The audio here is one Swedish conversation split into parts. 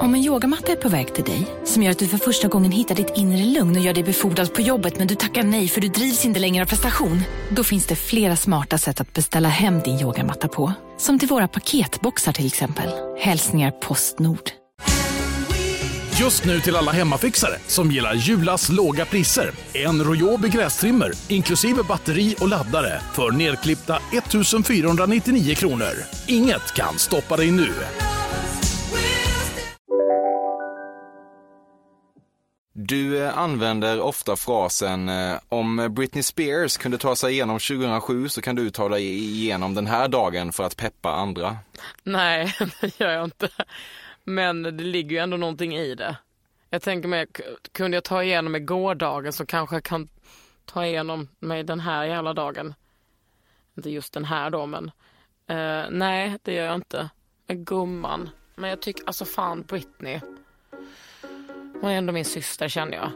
Om en yogamatta är på väg till dig, som gör att du för första gången hittar ditt inre lugn och gör dig befordrad på jobbet men du tackar nej för du drivs inte längre av prestation. Då finns det flera smarta sätt att beställa hem din yogamatta på. Som till våra paketboxar till exempel. Hälsningar Postnord. Just nu till alla hemmafixare som gillar Julas låga priser. En Royobi grästrimmer inklusive batteri och laddare för nedklippta 1 499 kronor. Inget kan stoppa dig nu. Du eh, använder ofta frasen eh, om Britney Spears kunde ta sig igenom 2007 så kan du ta dig igenom den här dagen för att peppa andra. Nej, det gör jag inte. Men det ligger ju ändå någonting i det. Jag tänker mig, kunde jag ta igenom mig gårdagen så kanske jag kan ta igenom mig den här jävla dagen. Inte just den här då men. Uh, nej, det gör jag inte. Gumman. Men jag tycker, alltså fan Britney. Hon är ändå min syster känner jag.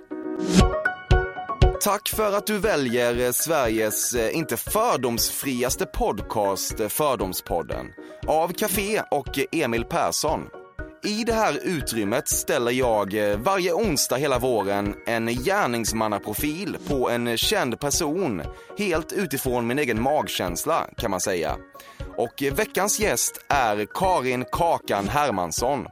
Tack för att du väljer eh, Sveriges eh, inte fördomsfriaste podcast eh, Fördomspodden av Café och Emil Persson. I det här utrymmet ställer jag varje onsdag hela våren en gärningsmannaprofil på en känd person helt utifrån min egen magkänsla kan man säga. Och veckans gäst är Karin Kakan Hermansson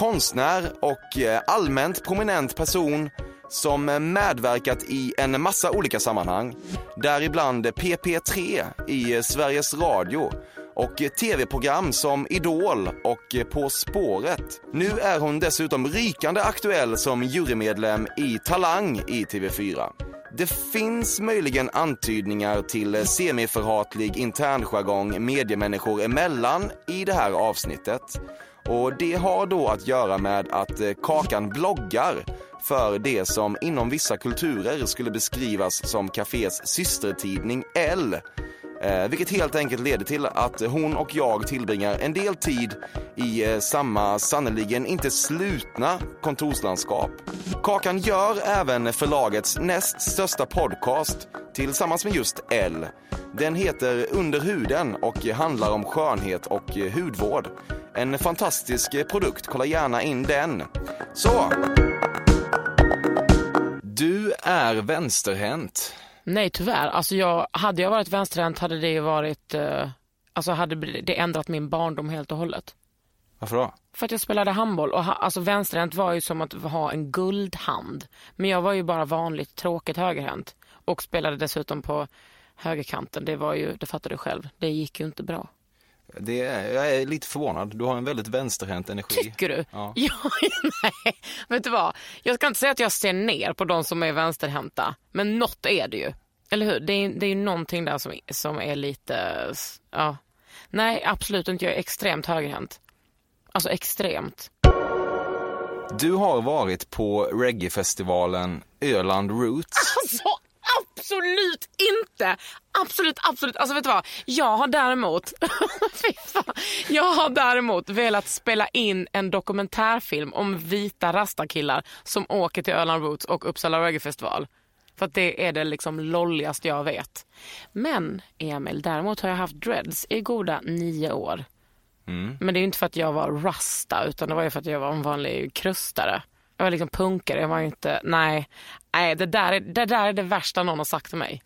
konstnär och eh, allmänt prominent person som eh, medverkat i en massa olika sammanhang. Däribland PP3 i eh, Sveriges Radio och tv-program som Idol och På spåret. Nu är hon dessutom rykande aktuell som jurymedlem i Talang i TV4. Det finns möjligen antydningar till semiförhatlig internjargong mediemänniskor emellan i det här avsnittet. Och det har då att göra med att eh, Kakan bloggar för det som inom vissa kulturer skulle beskrivas som kafés systertidning L. Eh, vilket helt enkelt leder till att hon och jag tillbringar en del tid i eh, samma sannoliken inte slutna kontorslandskap. Kakan gör även förlagets näst största podcast tillsammans med just L. Den heter Under huden och handlar om skönhet och hudvård. En fantastisk produkt, kolla gärna in den. Så! Du är vänsterhänt. Nej tyvärr, alltså jag, hade jag varit vänsterhänt hade det varit, eh, alltså hade det ändrat min barndom helt och hållet. Varför då? För att jag spelade handboll och ha, alltså vänsterhänt var ju som att ha en guldhand. Men jag var ju bara vanligt tråkigt högerhänt och spelade dessutom på högerkanten. Det var ju, det fattar du själv, det gick ju inte bra. Det är, jag är lite förvånad. Du har en väldigt vänsterhänt energi. Tycker du? Ja. ja. nej. Vet du vad? Jag ska inte säga att jag ser ner på de som är vänsterhänta. Men något är det ju. Eller hur? Det är, det är ju någonting där som, som är lite... Ja. Nej, absolut inte. Jag är extremt högerhänt. Alltså extremt. Du har varit på reggaefestivalen Öland Roots. Alltså absolut inte! Absolut, absolut. Alltså vet du vad? Jag har däremot, jag har däremot velat spela in en dokumentärfilm om vita rastakillar som åker till Öland Roots och Uppsala Reggae Festival. För att det är det liksom lolligaste jag vet. Men Emil, däremot har jag haft dreads i goda nio år. Mm. Men det är inte för att jag var rasta utan det var ju för att jag var en vanlig krustare. Jag var liksom punkare, jag var inte, nej. Nej, det där, är, det där är det värsta någon har sagt till mig.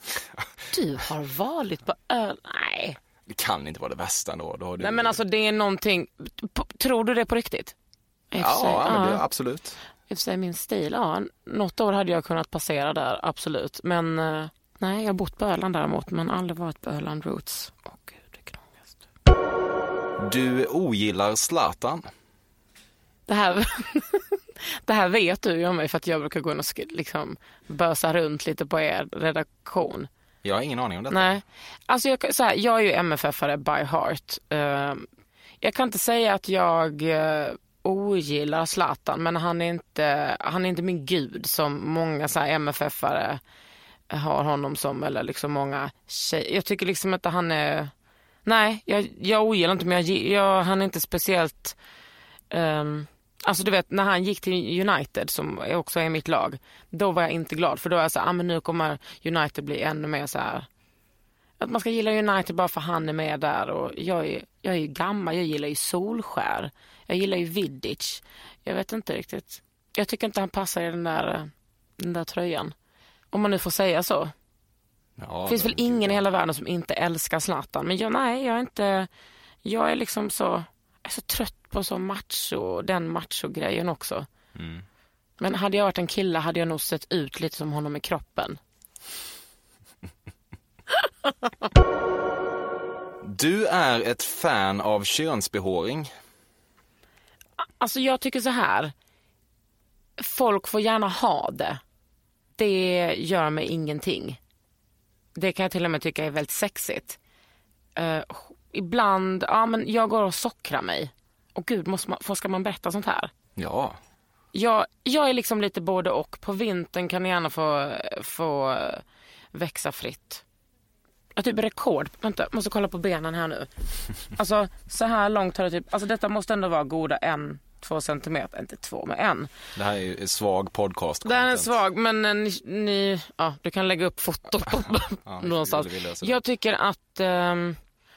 Du har varit på öl, nej. Det kan inte vara det värsta ändå. Då du... Nej men alltså det är någonting, tror du det på riktigt? Ja, ja, det, absolut. I och för sig min stil, ja. Något år hade jag kunnat passera där, absolut. Men eh, nej, jag har bott på Öland däremot, men aldrig varit på Öland Roots. Åh oh, gud, det krångligast. Du ogillar Zlatan. Det här... Det här vet du ju om mig för att jag brukar gå in och liksom bösa runt lite på er redaktion. Jag har ingen aning om detta. Nej. Alltså jag, så här, jag är ju MFF-are by heart. Uh, jag kan inte säga att jag uh, ogillar Zlatan men han är, inte, han är inte min gud som många så MFF-are har honom som eller liksom många tjejer. Jag tycker liksom inte han är, nej jag, jag ogillar inte men jag, jag, han är inte speciellt um, Alltså du vet när han gick till United som också är mitt lag. Då var jag inte glad för då är jag så ah, men nu kommer United bli ännu mer så här. Att man ska gilla United bara för han är med där och jag är, jag är ju gammal, jag gillar ju Solskär. Jag gillar ju Vidic. Jag vet inte riktigt. Jag tycker inte han passar i den där, den där tröjan. Om man nu får säga så. Ja, Det finns väl ingen i hela världen som inte älskar Zlatan. Men jag, nej, jag är inte... Jag är liksom så... Är så trött på så macho, den macho-grejen också. Mm. Men hade jag varit en kille hade jag nog sett ut lite som honom i kroppen. Du är ett fan av könsbehåring. Alltså jag tycker så här. Folk får gärna ha det. Det gör mig ingenting. Det kan jag till och med tycka är väldigt sexigt. Eh, ibland, ja men jag går och sockrar mig. Och gud, måste man, får- ska man berätta sånt här? Ja. Jag, jag är liksom lite både och. På vintern kan det gärna få, få eh, växa fritt. Jag typ rekord. Vänta, måste kolla på benen här nu. Alltså så här långt har det typ, alltså detta måste ändå vara goda en, två centimeter, inte två men en. Det här är ju svag podcast Den är svag men eh, ni, ni ja du kan lägga upp foto Ja, vi- någonstans. det. Jag tycker att um,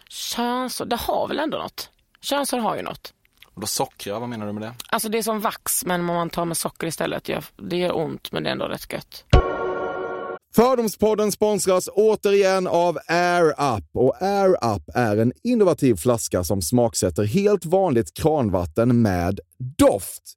köns, det har väl ändå något. Könshår har ju något. Och då sockrar, vad menar du med det? Alltså det är som vax men om man tar med socker istället, det gör ont men det är ändå rätt gött. Fördomspodden sponsras återigen av Air Up. Och Air Up är en innovativ flaska som smaksätter helt vanligt kranvatten med doft.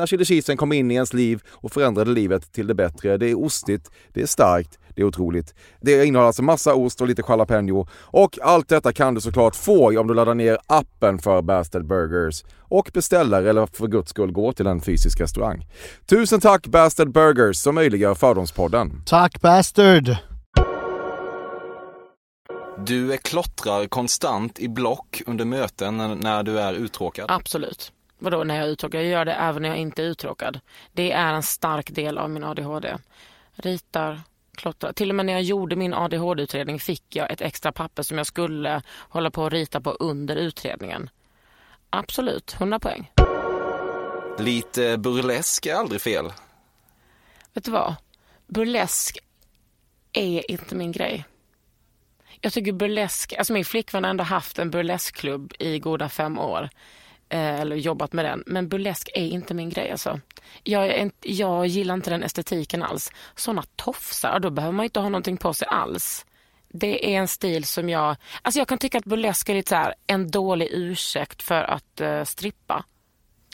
när chili cheesen kom in i ens liv och förändrade livet till det bättre. Det är ostigt, det är starkt, det är otroligt. Det innehåller alltså massa ost och lite jalapeno och allt detta kan du såklart få om du laddar ner appen för Bastard Burgers och beställer eller för guds skull går till en fysisk restaurang. Tusen tack Bastard Burgers som möjliggör Fördomspodden. Tack Bastard! Du klottrar konstant i block under möten när- när du är uttråkad. Absolut. Vadå när jag är uttråkad? Jag gör det även när jag inte är uttråkad. Det är en stark del av min ADHD. Ritar, klottrar. Till och med när jag gjorde min ADHD-utredning fick jag ett extra papper som jag skulle hålla på att rita på under utredningen. Absolut, 100 poäng. Lite burlesk är aldrig fel. Vet du vad? Burlesk är inte min grej. Jag tycker burlesk, alltså min flickvän har ändå haft en burleskklubb i goda fem år. Eh, eller jobbat med den. Men burlesk är inte min grej alltså. Jag, inte, jag gillar inte den estetiken alls. Såna tofsar, då behöver man inte ha någonting på sig alls. Det är en stil som jag, alltså jag kan tycka att burlesk är lite så här, en dålig ursäkt för att eh, strippa.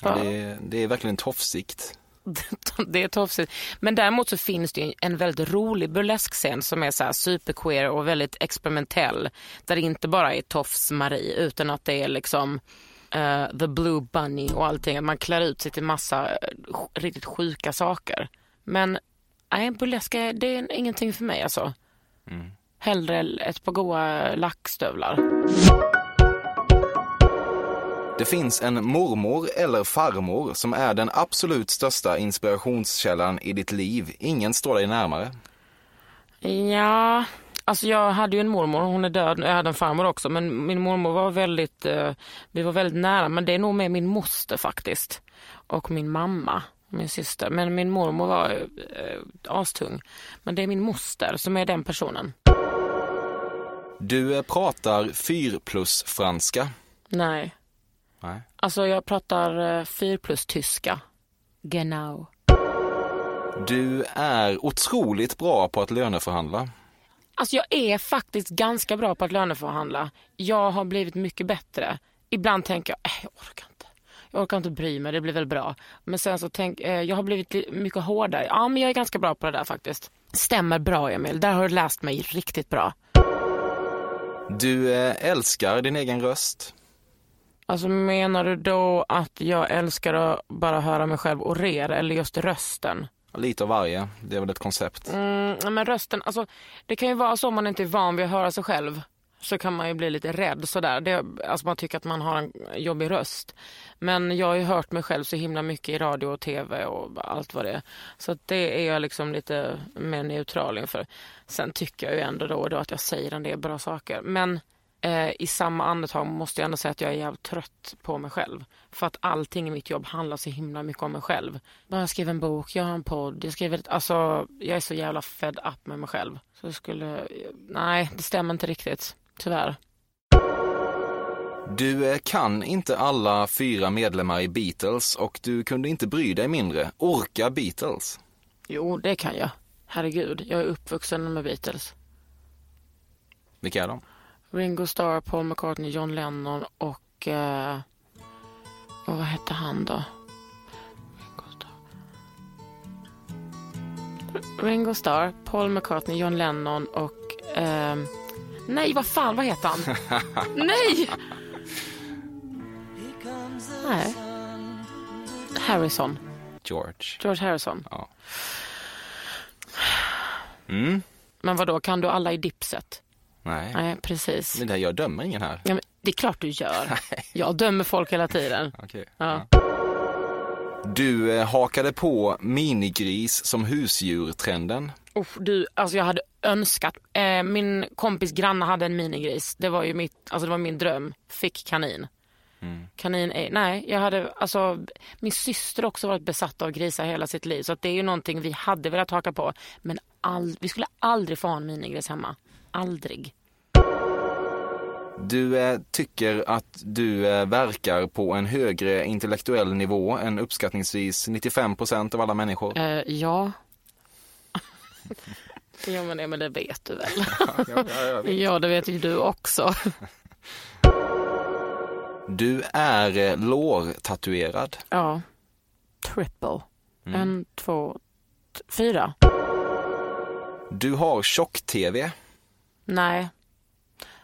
Ja, det, är, det är verkligen tofsigt. det är tofsigt. Men däremot så finns det en väldigt rolig burleskscen som är så här superqueer och väldigt experimentell. Där det inte bara är tofs-Marie utan att det är liksom eh, the blue bunny och allting. Att man klär ut sig till massa eh, riktigt sjuka saker. Men nej, burlesk det är ingenting för mig alltså. Hellre ett par goa lackstövlar. Det finns en mormor eller farmor som är den absolut största inspirationskällan i ditt liv. Ingen står dig närmare. Ja, alltså jag hade ju en mormor, hon är död, jag hade en farmor också, men min mormor var väldigt, eh, vi var väldigt nära, men det är nog med min moster faktiskt. Och min mamma, min syster. Men min mormor var eh, astung. Men det är min moster som är den personen. Du eh, pratar 4 plus franska. Nej, Nej. alltså jag pratar eh, 4 plus tyska. Genau. Du är otroligt bra på att löneförhandla. Alltså jag är faktiskt ganska bra på att löneförhandla. Jag har blivit mycket bättre. Ibland tänker jag, äh, jag orkar inte. Jag orkar inte bry mig, det blir väl bra. Men sen så tänk, eh, jag har blivit li- mycket hårdare. Ja, men jag är ganska bra på det där faktiskt. Stämmer bra Emil, där har du läst mig riktigt bra. Du eh, älskar din egen röst. Alltså menar du då att jag älskar att bara höra mig själv orera eller just rösten? Lite av varje. Det är väl ett koncept. Mm, men rösten, alltså det kan ju vara så om man inte är van vid att höra sig själv. så kan man ju bli lite rädd sådär. Det, alltså man tycker att man har en jobbig röst. Men jag har ju hört mig själv så himla mycket i radio och tv och allt vad det är. Så att det är jag liksom lite mer neutral inför. Sen tycker jag ju ändå då och då att jag säger en del bra saker. Men eh, i samma andetag måste jag ändå säga att jag är jävligt trött på mig själv. För att allting i mitt jobb handlar så himla mycket om mig själv. Jag skriver en bok, jag har en podd, jag skriver... Alltså, jag är så jävla fed up med mig själv. Så jag skulle... Nej, det stämmer inte riktigt. Tyvärr. Du eh, kan inte alla fyra medlemmar i Beatles och du kunde inte bry dig mindre. Orka Beatles? Jo, det kan jag. Herregud, jag är uppvuxen med Beatles. Vilka är de? Ringo Starr, Paul McCartney, John Lennon och... Eh, och vad hette han då? Ringo Starr. Ringo Starr, Paul McCartney, John Lennon och... Eh, nej, vad fan, vad heter han? nej! Nej. Harrison. George. George Harrison. Ja. Mm. Men vad då kan du alla i Dipset? Nej. Nej, precis. Men det här, jag dömer ingen här. Ja, men det är klart du gör. Jag dömer folk hela tiden. Okej. Ja. Du eh, hakade på minigris som husdjur-trenden. Uff, du, alltså jag hade önskat. Eh, min kompis granne hade en minigris. Det var ju mitt, alltså det var min dröm. Fick kanin. Kanin är, nej, jag hade, alltså min syster har också varit besatt av grisar hela sitt liv. Så att det är ju någonting vi hade velat haka på. Men all, vi skulle aldrig få ha en minigris hemma. Aldrig. Du eh, tycker att du eh, verkar på en högre intellektuell nivå än uppskattningsvis 95 procent av alla människor. Eh, ja. ja men, ja men det vet du väl? ja det vet ju du också. Du är eh, lårtatuerad. ja. Triple. En, två, fyra. Du har tjock-tv. Nej.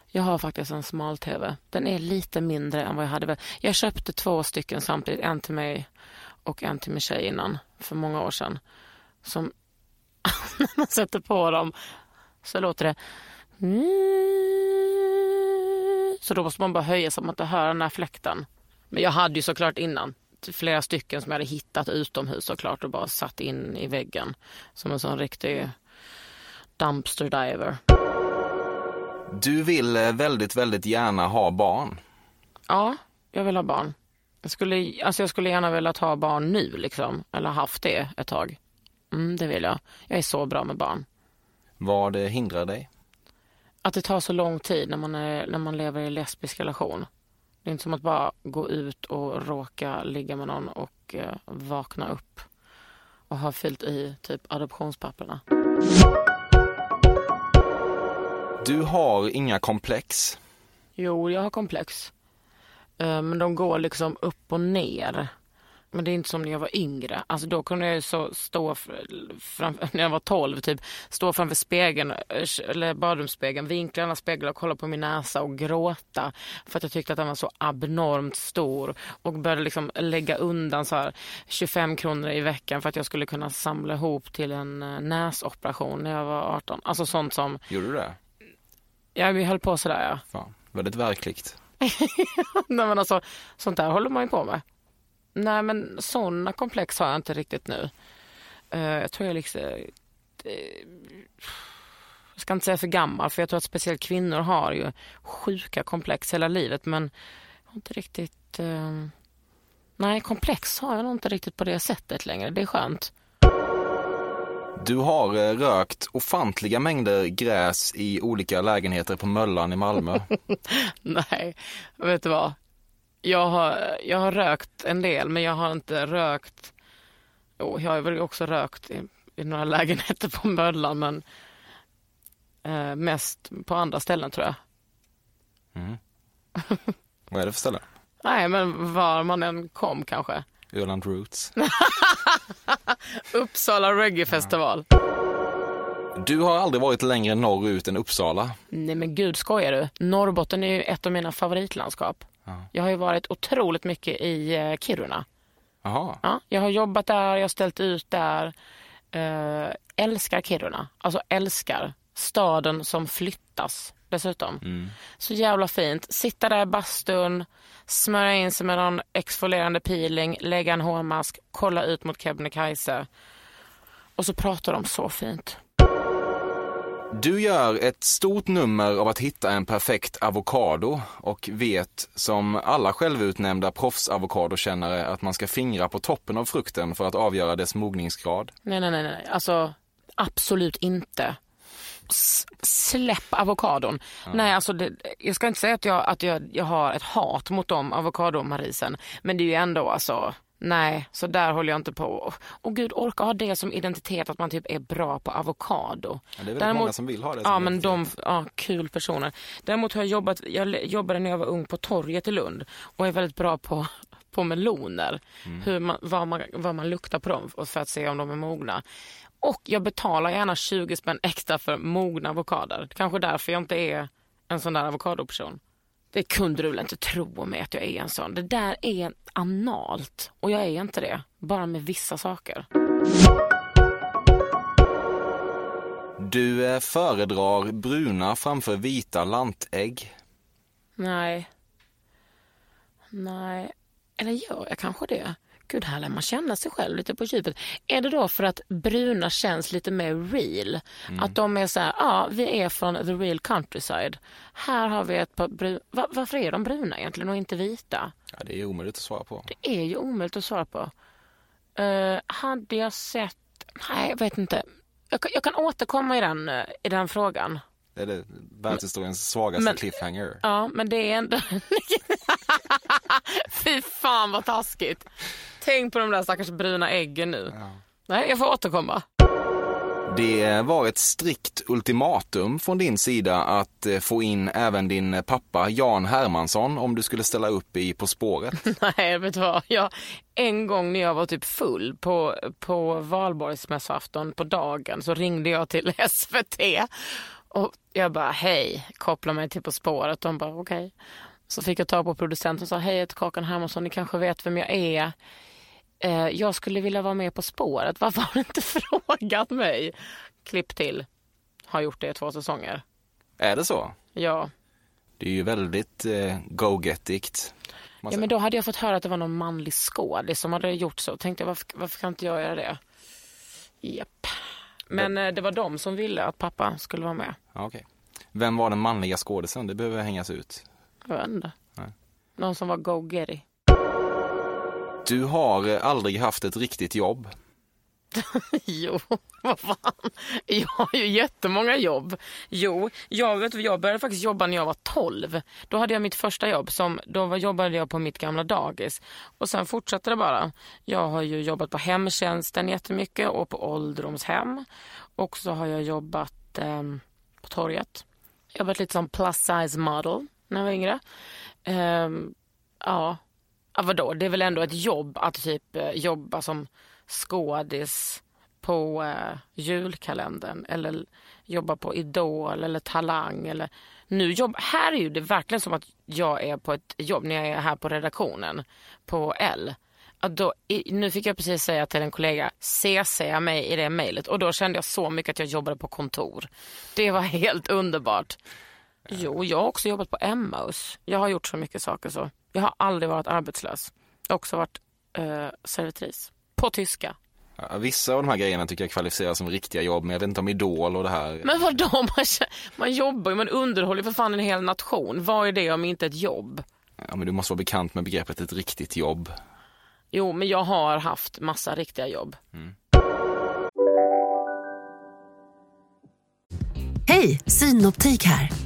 Jag har faktiskt en smal-tv. Den är lite mindre än vad jag hade. Jag köpte två stycken samtidigt. En till mig och en till min tjej innan. För många år sedan. Som när man sätter på dem så låter det så då måste man bara höja så att man inte hör den här fläkten. Men jag hade ju såklart innan flera stycken som jag hade hittat utomhus såklart och bara satt in i väggen. Som en sån riktig dumpster diver. Du vill eh, väldigt, väldigt gärna ha barn. Ja, jag vill ha barn. Jag skulle, alltså jag skulle gärna vilja ha barn nu, liksom. eller haft det ett tag. Mm, det vill jag. Jag är så bra med barn. Vad eh, hindrar dig? Att det tar så lång tid när man, är, när man lever i en lesbisk relation. Det är inte som att bara gå ut och råka ligga med någon och eh, vakna upp och ha fyllt i typ adoptionspapperna. Du har inga komplex. Jo, jag har komplex. Eh, Men de går liksom upp och ner. Men det är inte som när jag var yngre. Alltså då kunde jag så stå fr- framför, när jag var 12 typ, stå framför spegeln, eh, eller badrumsspegeln, vinkla alla speglar och kolla på min näsa och gråta. För att jag tyckte att den var så abnormt stor. Och började liksom lägga undan så här 25 kronor i veckan för att jag skulle kunna samla ihop till en eh, näsoperation när jag var 18. Alltså sånt som, Gjorde du det? Ja vi höll på sådär ja. Fan, väldigt verkligt. Nej men alltså, sånt där håller man ju på med. Nej men sådana komplex har jag inte riktigt nu. Eh, jag tror jag liksom... eh, jag ska inte säga för gammal för jag tror att speciellt kvinnor har ju sjuka komplex hela livet men jag har inte riktigt... eh, nej, komplex har jag nog inte riktigt på det sättet längre. Det är skönt. Du har eh, rökt ofantliga mängder gräs i olika lägenheter på Möllan i Malmö. Nej, vet du vad? Jag har, jag har rökt en del, men jag har inte rökt... Jo, jag har väl också rökt i, i några lägenheter på Möllan, men eh, mest på andra ställen tror jag. Vad är det för ställe? Nej, men var man än kom kanske. Öland Roots. Uppsala reggae-festival. Du har aldrig varit längre norrut än Uppsala. Nej men gud, skojar du? Norrbotten är ju ett av mina favoritlandskap. Jag har ju varit otroligt mycket i eh, Kiruna. Jaha. Ja, jag har jobbat där, jag har ställt ut där. Eh, älskar Kiruna. Alltså älskar staden som flyttas dessutom. Mm. Så jävla fint. Sitta där i bastun, smörja in sig med någon exfolierande peeling, lägga en hårmask, kolla ut mot Kebnekaise. Och så pratar de så fint. Du gör ett stort nummer av att hitta en perfekt avokado och vet som alla självutnämnda proffsavokadokännare att man ska fingra på toppen av frukten för att avgöra dess mogningsgrad. Nej, nej, nej, nej. alltså absolut inte. Släpp avokadon. Nej, alltså det, jag ska inte säga att, jag, att jag, jag har ett hat mot dem avokadomarisen, men det är ju ändå alltså Nej, så där håller jag inte på. Och gud, orka ha det som identitet att man typ är bra på avokado. Ja, det är väldigt många som vill ha det Ja, men de, ja, kul personer. Däremot har jag jobbat, jag jobbade när jag var ung på torget i Lund och är väldigt bra på, på meloner. Mm. Hur man, vad, man, vad man luktar på dem för att se om de är mogna. Och jag betalar gärna 20 spänn extra för mogna avokader. Kanske därför jag inte är en sån där avokadoperson. Det kunde du väl inte tro mig att jag är en sån. Det där är analt och jag är inte det. Bara med vissa saker. Du eh, föredrar bruna framför vita lantägg. Nej. Nej. Eller gör jag kanske det? Gud, här lär man känna sig själv lite på djupet. Är det då för att bruna känns lite mer real? Att de är så här, ja, vi är från the real countryside. Här har vi ett par bruna... Va, varför är de bruna egentligen och inte vita? Ja, det är omöjligt att svara på. Det är ju omöjligt att svara på. Uh, hade jag sett... Nej, jag vet inte. Jag, kan- jag kan återkomma i den, eh, i den frågan. Det är det världshistoriens svagaste Men- cliffhanger. Ja, men det är ändå... Fy fan vad taskigt. Tänk på de där stackars bruna äggen nu. Nej, jag får återkomma. Det var ett strikt ultimatum från din sida att eh, få in även din pappa Jan Hermansson om du skulle ställa upp i På spåret. Nej, vet du vad? Jag, en gång när jag var typ full på, på valborgsmässoafton på dagen så ringde jag till SVT och jag bara hej, koppla mig till På spåret. De bara okej. Så fick jag tag på producenten och sa hej, jag heter Kakan Hermansson, ni kanske vet vem jag är. Eh, jag skulle vilja vara med På spåret, varför har du inte frågat mig? Klipp till. Har gjort det i två säsonger. Är det så? Ja. Det är ju väldigt eh, go-gettigt. Ja, men då hade jag fått höra att det var någon manlig skådis som hade gjort så. Tänkte jag, varför, varför kan inte jag göra det? Japp. Men eh, det var de som ville att pappa skulle vara med. Ja, okej. Vem var den manliga skådisen? Det behöver hängas ut. Jag vet inte. Nej. Någon som var go-getty. Du har eh, aldrig haft ett riktigt jobb. Jo, vad fan. Jag har ju jättemånga jobb. Jo, jag, vet, jag började faktiskt jobba när jag var 12. Då hade jag mitt första jobb. Som, då var, jobbade jag på mitt gamla dagis. Och sen fortsatte det bara. Jag har ju jobbat på hemtjänsten jättemycket och på ålderdomshem. Och så har jag jobbat eh, på torget. Jobbat lite som plus size model när jag var yngre. Ehm, ja. ja, vadå? Det är väl ändå ett jobb att typ eh, jobba som skådis på eh, julkalendern eller jobba på Idol eller Talang. Eller, nu jobb, här är ju det verkligen som att jag är på ett jobb när jag är här på redaktionen på L. Att då, i, nu fick jag precis säga till en kollega, CC mig i det mejlet och då kände jag så mycket att jag jobbade på kontor. Det var helt underbart. Jo, jag har också jobbat på Emmaus. Jag har gjort så mycket saker så. Jag har aldrig varit arbetslös. Jag har också varit eh, servitris. På tyska. Ja, Vissa av de här grejerna tycker jag kvalificerar som riktiga jobb, men jag vet inte om Idol och det här. Men vadå, man, man jobbar ju, man underhåller för fan en hel nation. Vad är det om inte ett jobb? Ja, men du måste vara bekant med begreppet ett riktigt jobb. Jo, men jag har haft massa riktiga jobb. Hej, Synoptik här.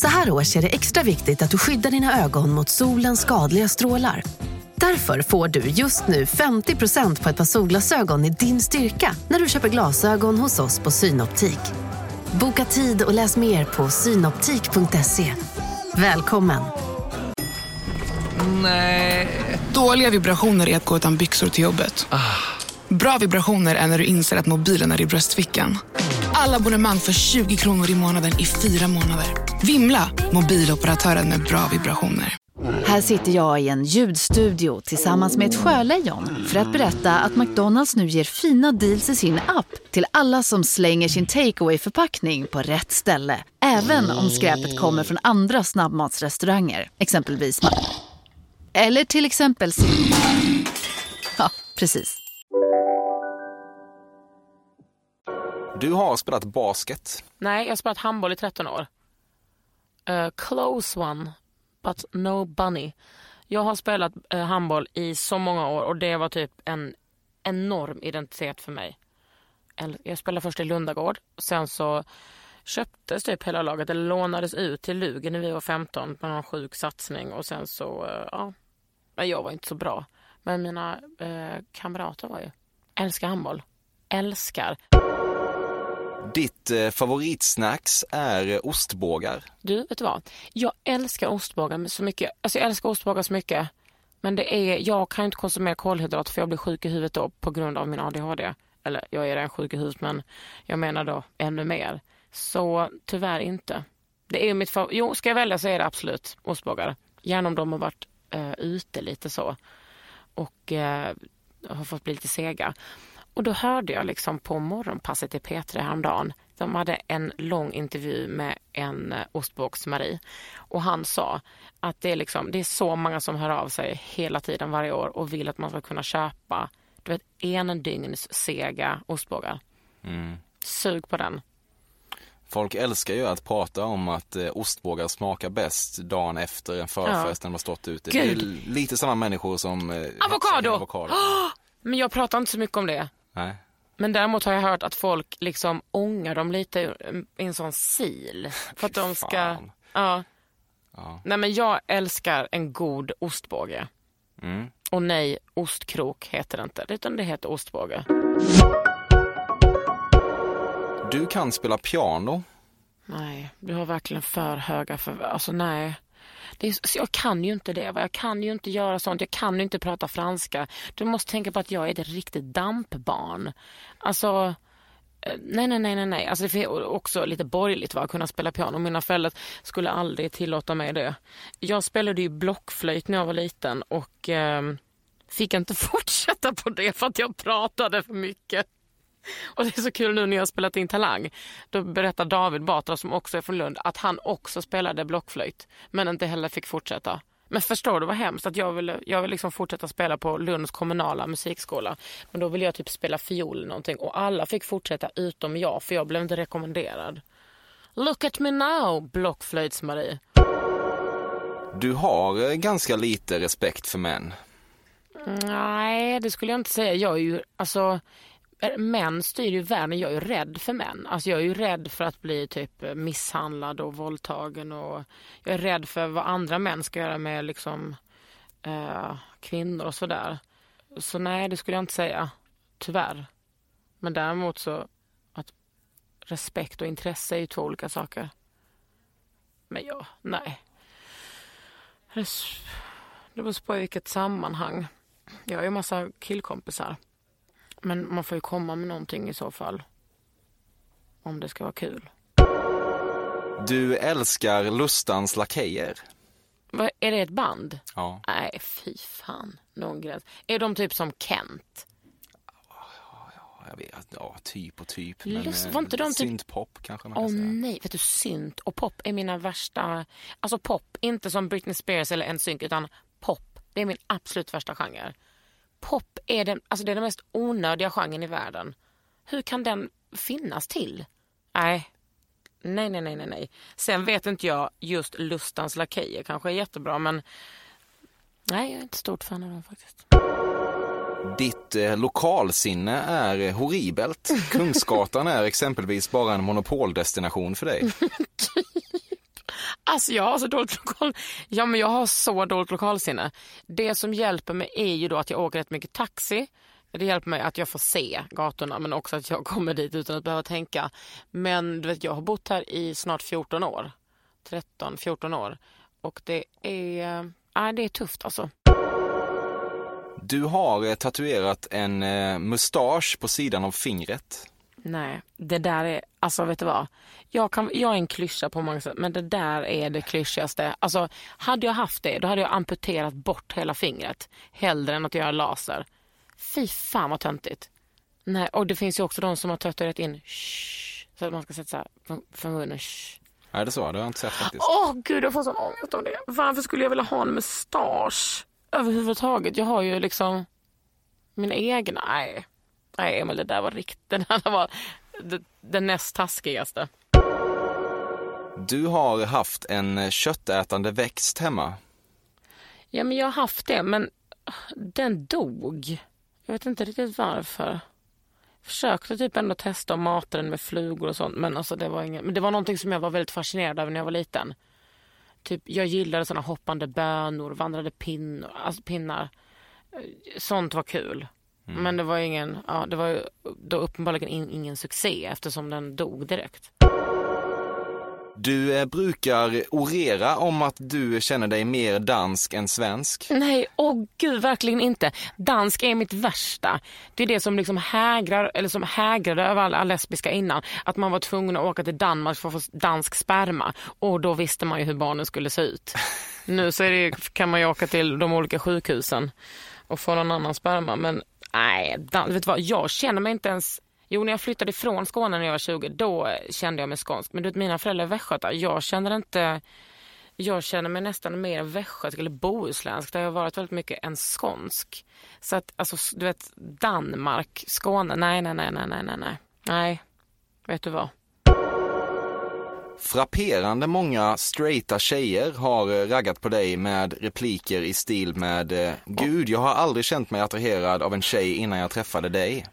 Så här års är det extra viktigt att du skyddar dina ögon mot solens skadliga strålar. Därför får du just nu 50% på ett par solglasögon i din styrka när du köper glasögon hos oss på Synoptik. Boka tid och läs mer på synoptik.se. Välkommen! Dåliga vibrationer är att gå utan byxor till jobbet. Bra vibrationer är när du inser att mobilen är i bröstfickan. Alla abonnemang för 20 kronor i månaden i fyra månader. Vimla! Mobiloperatören med bra vibrationer. Här sitter jag i en ljudstudio tillsammans med ett sjölejon för att berätta att McDonalds nu ger fina deals i sin app till alla som slänger sin takeaway förpackning på rätt ställe. Även om skräpet kommer från andra snabbmatsrestauranger, exempelvis Eller till exempel Ja, precis. Du har spelat basket. Nej, jag har spelat handboll i 13 år. A close one, but no bunny. Jag har spelat uh, handboll i så många år och det var typ en enorm identitet för mig. Jag spelade först i Lundagård, sen så köptes typ hela laget, eller lånades ut till Lugen när vi var 15 på någon sjuk satsning och sen så, eh, ja, men jag var inte så bra. Men mina eh, kamrater var ju, älskar handboll, älskar. Ditt eh, favoritsnacks är eh, ostbågar. Du, vet du vad? Jag älskar ostbågar så mycket. Alltså jag älskar ostbågar så mycket. Men det är, jag kan inte konsumera kolhydrater för jag blir sjuk i huvudet då på grund av min ADHD. Eller jag är redan sjuk i huvudet men jag menar då ännu mer. Så tyvärr inte. Det är mitt favor- Jo, ska jag välja så är det absolut ostbågar. Gärna om de har varit eh, ute lite så. Och eh, har fått bli lite sega. Och då hörde jag liksom på morgonpasset i P3 häromdagen. De hade en lång intervju med en eh, ostbågs-Marie. Och han sa att det är, liksom, det är så många som hör av sig hela tiden varje år och vill att man ska kunna köpa du vet, en dygns sega ostbågar. Mm. Sug på den. Folk älskar ju att prata om att eh, ostbågar smakar bäst dagen efter en förfest när de har stått ute. Det är Gud. lite samma människor som... Eh, Avokado! avokado. Men jag pratar inte så mycket om det. Nej. Men däremot har jag hört att folk liksom ångar dem lite i en sån sil. För att de ska... Ja. Ja. Nej men jag älskar en god ostbåge. Mm. Och nej, ostkrok heter det inte, utan det heter ostbåge. Du kan spela piano. Nej, du har verkligen för höga för... Alltså nej. Det är, så jag kan ju inte det. va? Jag kan ju inte göra sånt. Jag kan ju inte prata franska. Du måste tänka på att jag är ett riktigt dampbarn. Alltså... Nej, nej, nej, nej, nej. Alltså det är också lite borgerligt va, att kunna spela piano. Mina föräldrar skulle aldrig tillåta mig det. Jag spelade ju blockflöjt när jag var liten och eh, fick inte fortsätta på det för att jag pratade för mycket. Och det är så kul nu när jag har spelat in Talang. Då berättar David Batra som också är från Lund att han också spelade blockflöjt men inte heller fick fortsätta. Men förstår du vad hemskt att jag ville, jag vill liksom fortsätta spela på Lunds kommunala musikskola. Men då ville jag typ spela fiol eller någonting och alla fick fortsätta utom jag för jag blev inte rekommenderad. Look at me now, blockflöjts-Marie. Du har eh, ganska lite respekt för män. Nej, det skulle jag inte säga. Jag är ju, alltså, män styr ju världen. Jag är ju rädd för män. Alltså, jag är ju rädd för att bli typ misshandlad och våldtagen. Och jag är rädd för vad andra män ska göra med liksom, eh, kvinnor och sådär. Så nej, det skulle jag inte säga. Tyvärr. Men däremot så att respekt och intresse är ju två olika saker. Men ja, nej. Det beror på i vilket sammanhang. Jag har ju massa killkompisar. Men man får ju komma med någonting i så fall. Om det ska vara kul. Du älskar Lustans Lakejer. Vad, är det ett band? Ja. Nej, fy fan. Någon gräns. Är de typ som Kent? Jag vet, ja, typ och typ. Lust- Men, var inte de typ- Syntpop kanske man kan säga. nej, vet du synt och pop är mina värsta... Alltså pop, inte som Britney Spears eller NSYNC utan pop. Det är min absolut värsta genre. Pop är den, alltså det är den mest onödiga genren i världen. Hur kan den finnas till? Nej. Nej, nej, nej, nej, nej. Sen vet inte jag just Lustans Lakejer kanske är jättebra men nej, jag är inte stort fan av dem faktiskt. Ditt eh, lokalsinne är horribelt. Kungsgatan är exempelvis bara en monopoldestination för dig. Alltså jag har så dåligt lokal... Ja men jag har så dåligt lokalsinne. Det som hjälper mig är ju då att jag åker rätt mycket taxi. Det hjälper mig att jag får se gatorna men också att jag kommer dit utan att behöva tänka. Men du vet jag har bott här i snart 14 år. 13-14 år. Och det är, äh, det är tufft alltså. Du har eh, tatuerat en eh, mustasch på sidan av fingret. Nej, det där är, alltså vet du vad? Jag, kan, jag är en klyscha på många sätt, men det där är det klyschigaste. Alltså, hade jag haft det, då hade jag amputerat bort hela fingret. Hellre än att göra laser. Fy fan vad töntigt. Nej, och det finns ju också de som har tatuerat in shh, så att man ska sätta så här för, munnen. Shh. Är det så? Det har jag inte sett faktiskt. Åh gud, jag får sån ångest av det. Varför skulle jag vilja ha en mustasch överhuvudtaget? Jag har ju liksom min egna. Nej, nej men det där var riktigt, där var det näst taskigaste. Du har haft en köttätande växt hemma. Ja, men jag har haft det, men den dog. Jag vet inte riktigt varför. Försökte typ ändå testa att mata den med flugor och sånt, men alltså det var inget, men det var någonting som jag var väldigt fascinerad av när jag var liten. Typ, jag gillade såna hoppande bönor, vandrade pinnor, alltså pinnar. Sånt var kul. Men det var ingen, ja, det var då uppenbarligen in, ingen succé eftersom den dog direkt. Du eh, brukar orera om att du känner dig mer dansk än svensk. Nej, åh gud, verkligen inte. Dansk är mitt värsta. Det är det som liksom hägrar, eller som hägrade över alla lesbiska innan. Att man var tvungen att åka till Danmark för att få dansk sperma. Och då visste man ju hur barnen skulle se ut. Nu så är det, kan man ju åka till de olika sjukhusen och få någon annan sperma. Men nej, dans, vet du vad, jag känner mig inte ens Jo, när jag flyttade ifrån Skåne när jag var 20, då kände jag mig skånsk. Men du vet, mina föräldrar är västgötar. Jag känner inte... Jag känner mig nästan mer västgötsk eller bohuslänsk. Det har varit väldigt mycket en skånsk. Så att, alltså, du vet, Danmark, Skåne, nej, nej, nej, nej, nej, nej. Nej, vet du vad? Frapperande många straighta tjejer har eh, raggat på dig med repliker i stil med eh, Gud, jag har aldrig känt mig attraherad av en tjej innan jag träffade dig.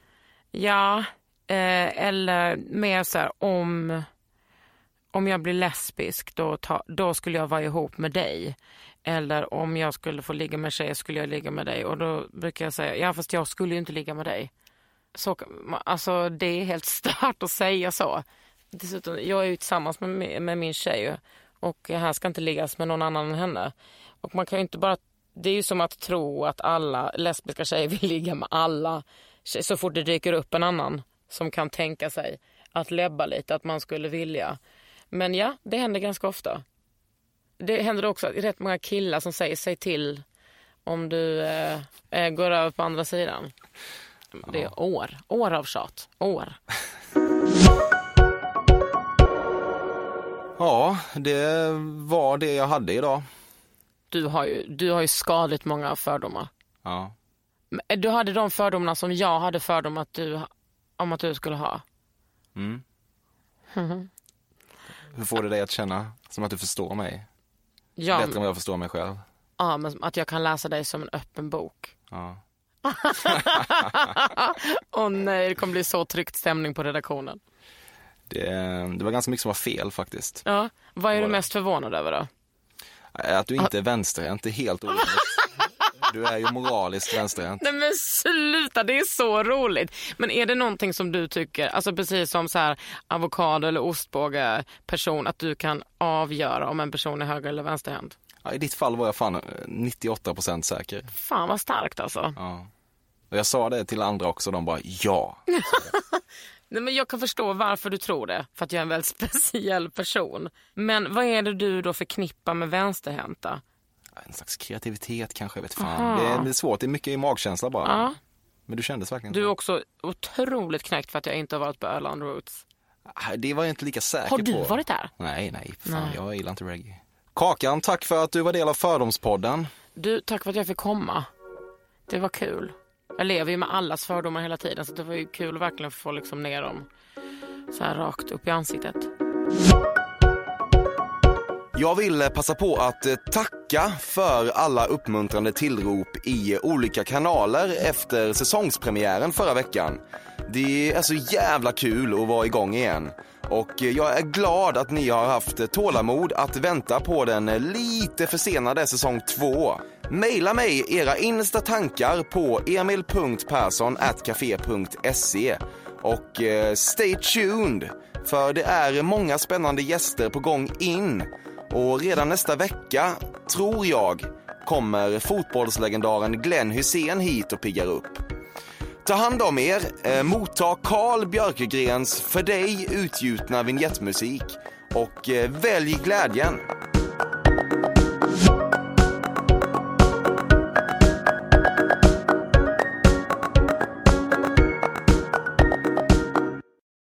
Ja, eh, eller mer så här om, om jag blir lesbisk då, ta, då skulle jag vara ihop med dig. Eller om jag skulle få ligga med tjejer skulle jag ligga med dig. Och då brukar jag säga, ja fast jag skulle ju inte ligga med dig. Så, alltså det är helt stört att säga så. Dessutom, jag är ju tillsammans med, med min tjej och här ska inte liggas med någon annan än henne. Och man kan ju inte bara, det är ju som att tro att alla lesbiska tjejer vill ligga med alla tjejer. Så fort det dyker upp en annan som kan tänka sig att läbba lite, att man skulle vilja. Men ja, det händer ganska ofta. Det händer också att rätt många killar som säger säg till om du eh, eh, går över på andra sidan. Det är år, år av tjat. År. Ja, det var det jag hade idag. Du har ju, du har ju skadligt många fördomar. Ja. Men Du hade de fördomarna som jag hade fördom att du, om att du skulle ha. Mm. Hur får det dig att känna som att du förstår mig? Ja, Bättre än vad jag förstår mig själv. ja, men att jag kan läsa dig som en öppen bok. Ja. Åh nej, det kommer bli så tryckt stämning på redaktionen. Det, det var ganska mycket som var fel faktiskt. Ja, vad är du det? mest förvånad över då? Att du inte är vänsterhänt är helt orimligt. Du är ju moraliskt vänsterhänt. Nej men sluta, det är så roligt. Men är det någonting som du tycker, alltså precis som så här avokado eller ostbåge person, att du kan avgöra om en person är höger eller vänsterhänt? Ja, I ditt fall var jag fan eh, 98% säker. Fan vad starkt alltså. Ja. Och jag sa det till andra också, de bara ja. Nej, men jag kan förstå varför du tror det, för att jag är en väldigt speciell person. Men vad är det du då förknippar med vänsterhänta? En slags kreativitet kanske, jag vet fan. Det är, det är svårt, det är mycket i magkänsla bara. Ja. Men du kändes verkligen Du är så. också otroligt knäckt för att jag inte har varit på Öland Roots. Ah, Det var jag inte lika säker Har på. du varit där? Nej, nej, fan, Nej. jag gillar inte reggae. Kakan, tack för att du var del av Fördomspodden. Du, tack för att jag fick komma. Det var kul. Jag lever ju med allas fördomar hela tiden så det var ju kul att verkligen få liksom ner dem så här rakt upp i ansiktet. Jag vill eh, passa på att eh, tacka för alla uppmuntrande tillrop i olika kanaler efter säsongspremiären förra veckan. Det är så jävla kul att vara igång igen. Och eh, jag är glad att ni har haft tålamod att vänta på den lite försenade säsong 2. Maila mig era innersta tankar på emil.perssonatcafe.se och eh, stay tuned för det är många spännande gäster på gång in och redan nästa vecka, tror jag, kommer fotbollslegendaren Glenn Hussein hit och piggar upp. Ta hand om er, eh, motta Carl Björkegrens för dig utgjutna vignettmusik och eh, välj glädjen.